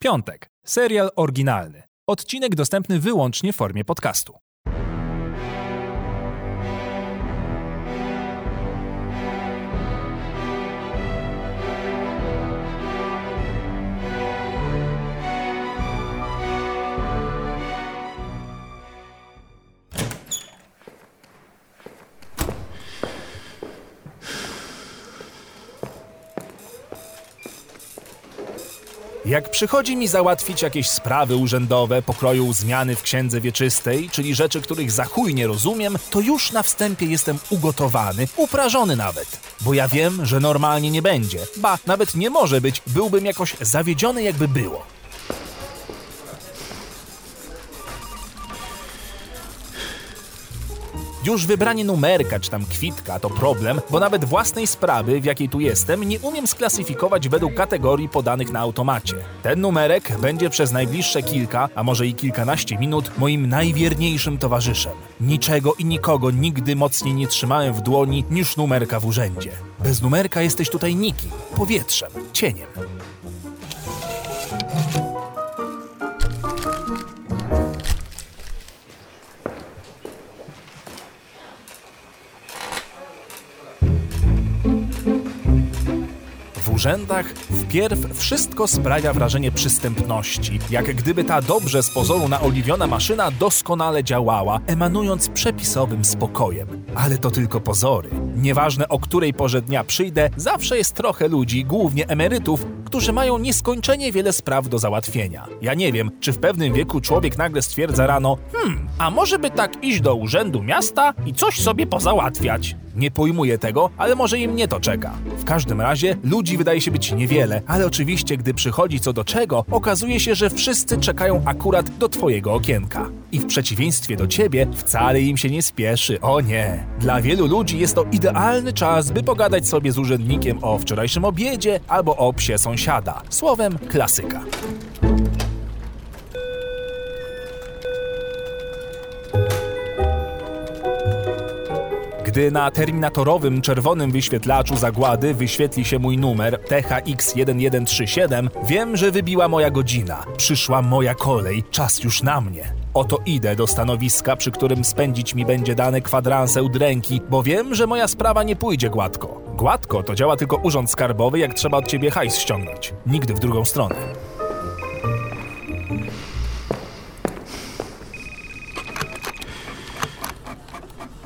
Piątek. Serial oryginalny. Odcinek dostępny wyłącznie w formie podcastu. Jak przychodzi mi załatwić jakieś sprawy urzędowe pokroju zmiany w księdze wieczystej, czyli rzeczy, których za chuj nie rozumiem, to już na wstępie jestem ugotowany, uprażony nawet. Bo ja wiem, że normalnie nie będzie. Ba, nawet nie może być, byłbym jakoś zawiedziony jakby było. Już wybranie numerka czy tam kwitka to problem, bo nawet własnej sprawy, w jakiej tu jestem, nie umiem sklasyfikować według kategorii podanych na automacie. Ten numerek będzie przez najbliższe kilka, a może i kilkanaście minut moim najwierniejszym towarzyszem. Niczego i nikogo nigdy mocniej nie trzymałem w dłoni niż numerka w urzędzie. Bez numerka jesteś tutaj nikim, powietrzem, cieniem. Urzędach wpierw wszystko sprawia wrażenie przystępności, jak gdyby ta dobrze z pozoru naoliwiona maszyna doskonale działała, emanując przepisowym spokojem. Ale to tylko pozory. Nieważne o której porze dnia przyjdę, zawsze jest trochę ludzi, głównie emerytów, którzy mają nieskończenie wiele spraw do załatwienia. Ja nie wiem, czy w pewnym wieku człowiek nagle stwierdza rano, hmm, a może by tak iść do urzędu miasta i coś sobie pozałatwiać. Nie pojmuję tego, ale może im nie to czeka. W każdym razie ludzi wydaje się być niewiele, ale oczywiście gdy przychodzi co do czego, okazuje się, że wszyscy czekają akurat do twojego okienka. I w przeciwieństwie do ciebie wcale im się nie spieszy, o nie. Dla wielu ludzi jest to idealny czas, by pogadać sobie z urzędnikiem o wczorajszym obiedzie albo o psie sąsiada. Słowem klasyka. Gdy na terminatorowym czerwonym wyświetlaczu zagłady wyświetli się mój numer THX1137, wiem, że wybiła moja godzina. Przyszła moja kolej, czas już na mnie. Oto idę do stanowiska, przy którym spędzić mi będzie dane kwadranse udręki, bo wiem, że moja sprawa nie pójdzie gładko. Gładko to działa tylko urząd skarbowy, jak trzeba od ciebie hajs ściągnąć. Nigdy w drugą stronę.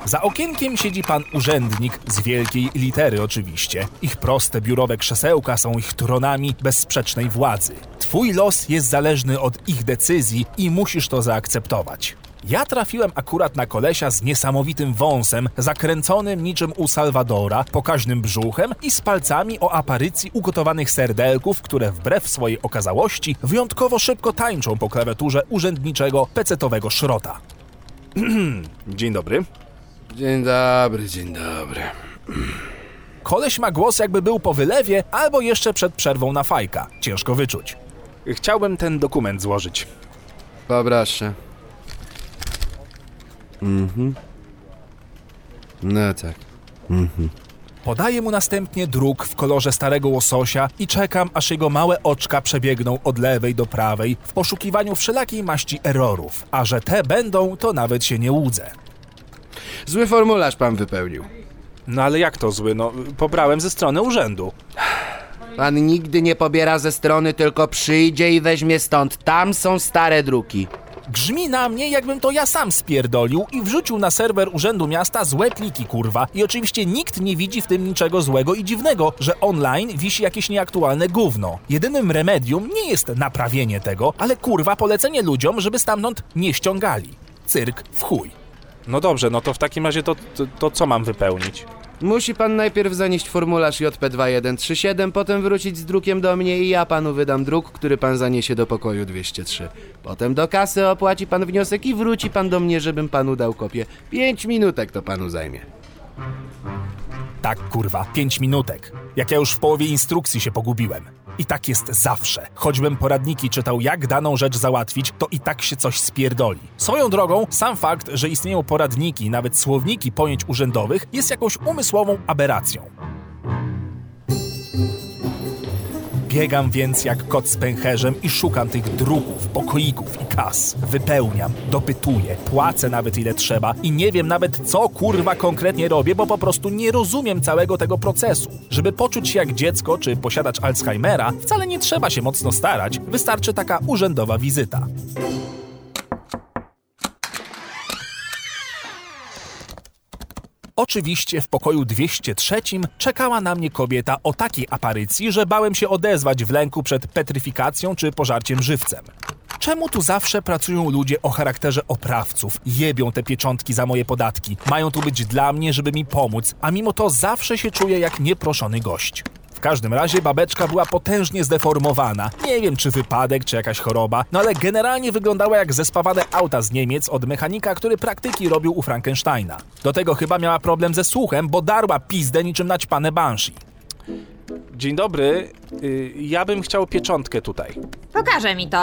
Za okienkiem siedzi pan urzędnik, z wielkiej litery oczywiście. Ich proste biurowe krzesełka są ich tronami bezsprzecznej władzy. Twój los jest zależny od ich decyzji i musisz to zaakceptować. Ja trafiłem akurat na kolesia z niesamowitym wąsem, zakręconym niczym u Salwadora, pokaźnym brzuchem i z palcami o aparycji ugotowanych serdelków, które wbrew swojej okazałości wyjątkowo szybko tańczą po klawiaturze urzędniczego pecetowego szrota. Dzień dobry. Dzień dobry, dzień dobry. Koleś ma głos jakby był po wylewie albo jeszcze przed przerwą na fajka. Ciężko wyczuć. Chciałbym ten dokument złożyć. Poproszę. Mhm. No tak. Podaję mu następnie druk w kolorze starego łososia i czekam, aż jego małe oczka przebiegną od lewej do prawej w poszukiwaniu wszelakiej maści errorów. A że te będą, to nawet się nie łudzę. Zły formularz pan wypełnił. No ale jak to zły? No, pobrałem ze strony urzędu. Pan nigdy nie pobiera ze strony, tylko przyjdzie i weźmie stąd. Tam są stare druki. Grzmi na mnie, jakbym to ja sam spierdolił i wrzucił na serwer Urzędu Miasta złe pliki, kurwa. I oczywiście nikt nie widzi w tym niczego złego i dziwnego, że online wisi jakieś nieaktualne gówno. Jedynym remedium nie jest naprawienie tego, ale kurwa polecenie ludziom, żeby stamtąd nie ściągali. Cyrk w chuj. No dobrze, no to w takim razie to, to, to co mam wypełnić? Musi pan najpierw zanieść formularz JP2137, potem wrócić z drukiem do mnie i ja panu wydam druk, który pan zaniesie do pokoju 203. Potem do kasy opłaci pan wniosek i wróci pan do mnie, żebym panu dał kopię. Pięć minutek to panu zajmie. Tak, kurwa, pięć minutek. Jak ja już w połowie instrukcji się pogubiłem. I tak jest zawsze. Choćbym poradniki czytał, jak daną rzecz załatwić, to i tak się coś spierdoli. Swoją drogą, sam fakt, że istnieją poradniki, nawet słowniki pojęć urzędowych, jest jakąś umysłową aberracją. Biegam więc jak kot z pęcherzem i szukam tych druków, pokoików i kas. Wypełniam, dopytuję, płacę nawet ile trzeba i nie wiem nawet co kurwa konkretnie robię, bo po prostu nie rozumiem całego tego procesu. Żeby poczuć się jak dziecko czy posiadacz Alzheimera, wcale nie trzeba się mocno starać, wystarczy taka urzędowa wizyta. Oczywiście w pokoju 203 czekała na mnie kobieta o takiej aparycji, że bałem się odezwać w lęku przed petryfikacją czy pożarciem żywcem. Czemu tu zawsze pracują ludzie o charakterze oprawców, jebią te pieczątki za moje podatki, mają tu być dla mnie, żeby mi pomóc, a mimo to zawsze się czuję jak nieproszony gość. W każdym razie babeczka była potężnie zdeformowana. Nie wiem, czy wypadek, czy jakaś choroba, no ale generalnie wyglądała jak zespawane auta z Niemiec od mechanika, który praktyki robił u Frankensteina. Do tego chyba miała problem ze słuchem, bo darła pizdę niczym naćpane banshee. Dzień dobry, y, ja bym chciał pieczątkę tutaj. Pokaże mi to.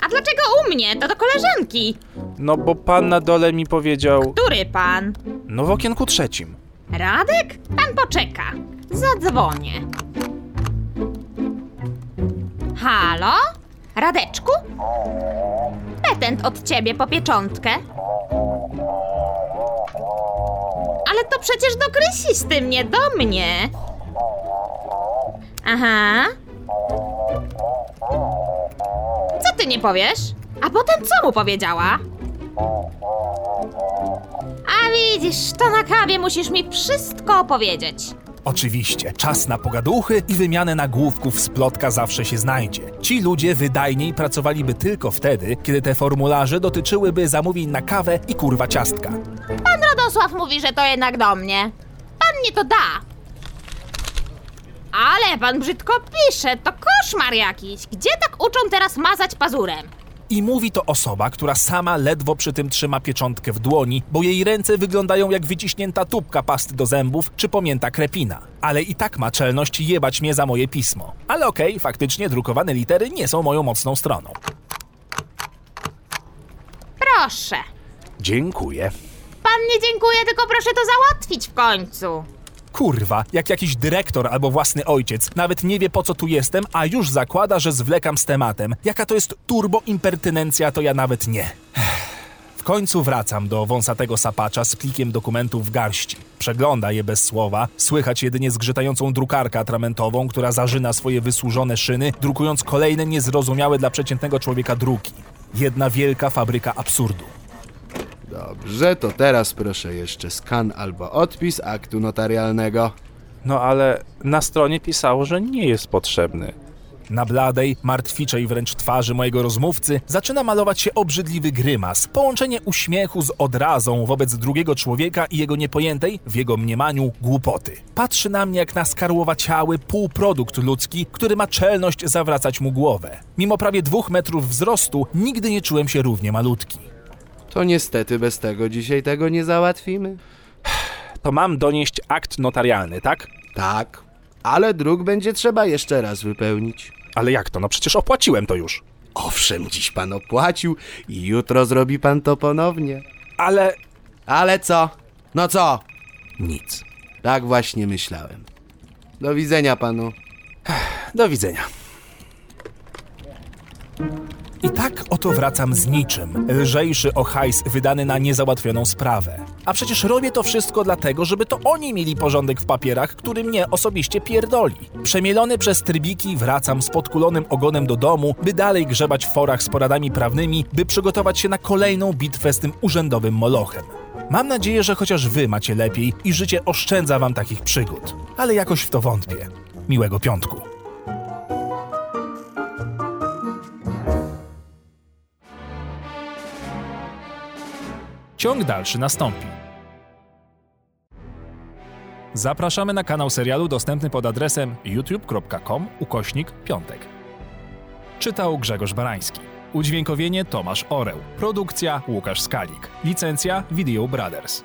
A dlaczego u mnie? To do koleżanki. No bo pan na dole mi powiedział... Który pan? No w okienku trzecim. Radek? Pan poczeka. Zadzwonię. Halo? Radeczku? Petent od ciebie po pieczątkę. Ale to przecież do Krysisty, nie do mnie. Aha. Co ty nie powiesz? A potem co mu powiedziała? A widzisz, to na kawie musisz mi wszystko opowiedzieć. Oczywiście, czas na pogaduchy i wymianę nagłówków z plotka zawsze się znajdzie. Ci ludzie wydajniej pracowaliby tylko wtedy, kiedy te formularze dotyczyłyby zamówień na kawę i kurwa ciastka. Pan Radosław mówi, że to jednak do mnie. Pan mnie to da. Ale pan brzydko pisze, to koszmar jakiś. Gdzie tak uczą teraz mazać pazurem? I mówi to osoba, która sama ledwo przy tym trzyma pieczątkę w dłoni, bo jej ręce wyglądają jak wyciśnięta tubka pasty do zębów czy pomięta krepina. Ale i tak ma czelność jebać mnie za moje pismo. Ale okej, faktycznie drukowane litery nie są moją mocną stroną. Proszę. Dziękuję. Pan nie dziękuję, tylko proszę to załatwić w końcu. Kurwa, jak jakiś dyrektor albo własny ojciec, nawet nie wie po co tu jestem, a już zakłada, że zwlekam z tematem. Jaka to jest turbo impertynencja, to ja nawet nie. W końcu wracam do wąsatego sapacza z plikiem dokumentów w garści. Przegląda je bez słowa, słychać jedynie zgrzytającą drukarkę atramentową, która zarzyna swoje wysłużone szyny, drukując kolejne niezrozumiałe dla przeciętnego człowieka druki. Jedna wielka fabryka absurdu. Dobrze, to teraz proszę jeszcze skan albo odpis aktu notarialnego. No ale na stronie pisało, że nie jest potrzebny. Na bladej, martwiczej wręcz twarzy mojego rozmówcy zaczyna malować się obrzydliwy grymas, połączenie uśmiechu z odrazą wobec drugiego człowieka i jego niepojętej, w jego mniemaniu, głupoty. Patrzy na mnie jak na skarłowaciały półprodukt ludzki, który ma czelność zawracać mu głowę. Mimo prawie dwóch metrów wzrostu, nigdy nie czułem się równie malutki. To niestety bez tego dzisiaj tego nie załatwimy. To mam donieść akt notarialny, tak? Tak, ale druk będzie trzeba jeszcze raz wypełnić. Ale jak to? No przecież opłaciłem to już. Owszem, dziś pan opłacił i jutro zrobi pan to ponownie. Ale Ale co? No co? nic. Tak właśnie myślałem. Do widzenia panu. Do widzenia. I tak oto wracam z niczym, lżejszy o hajs wydany na niezałatwioną sprawę. A przecież robię to wszystko dlatego, żeby to oni mieli porządek w papierach, który mnie osobiście pierdoli. Przemielony przez trybiki wracam z podkulonym ogonem do domu, by dalej grzebać w forach z poradami prawnymi, by przygotować się na kolejną bitwę z tym urzędowym molochem. Mam nadzieję, że chociaż wy macie lepiej i życie oszczędza wam takich przygód. Ale jakoś w to wątpię. Miłego piątku. Ciąg dalszy nastąpi. Zapraszamy na kanał serialu dostępny pod adresem youtube.com ukośnik piątek. Czytał Grzegorz Barański. Udźwiękowienie Tomasz Oreł. Produkcja Łukasz Skalik. Licencja Video Brothers.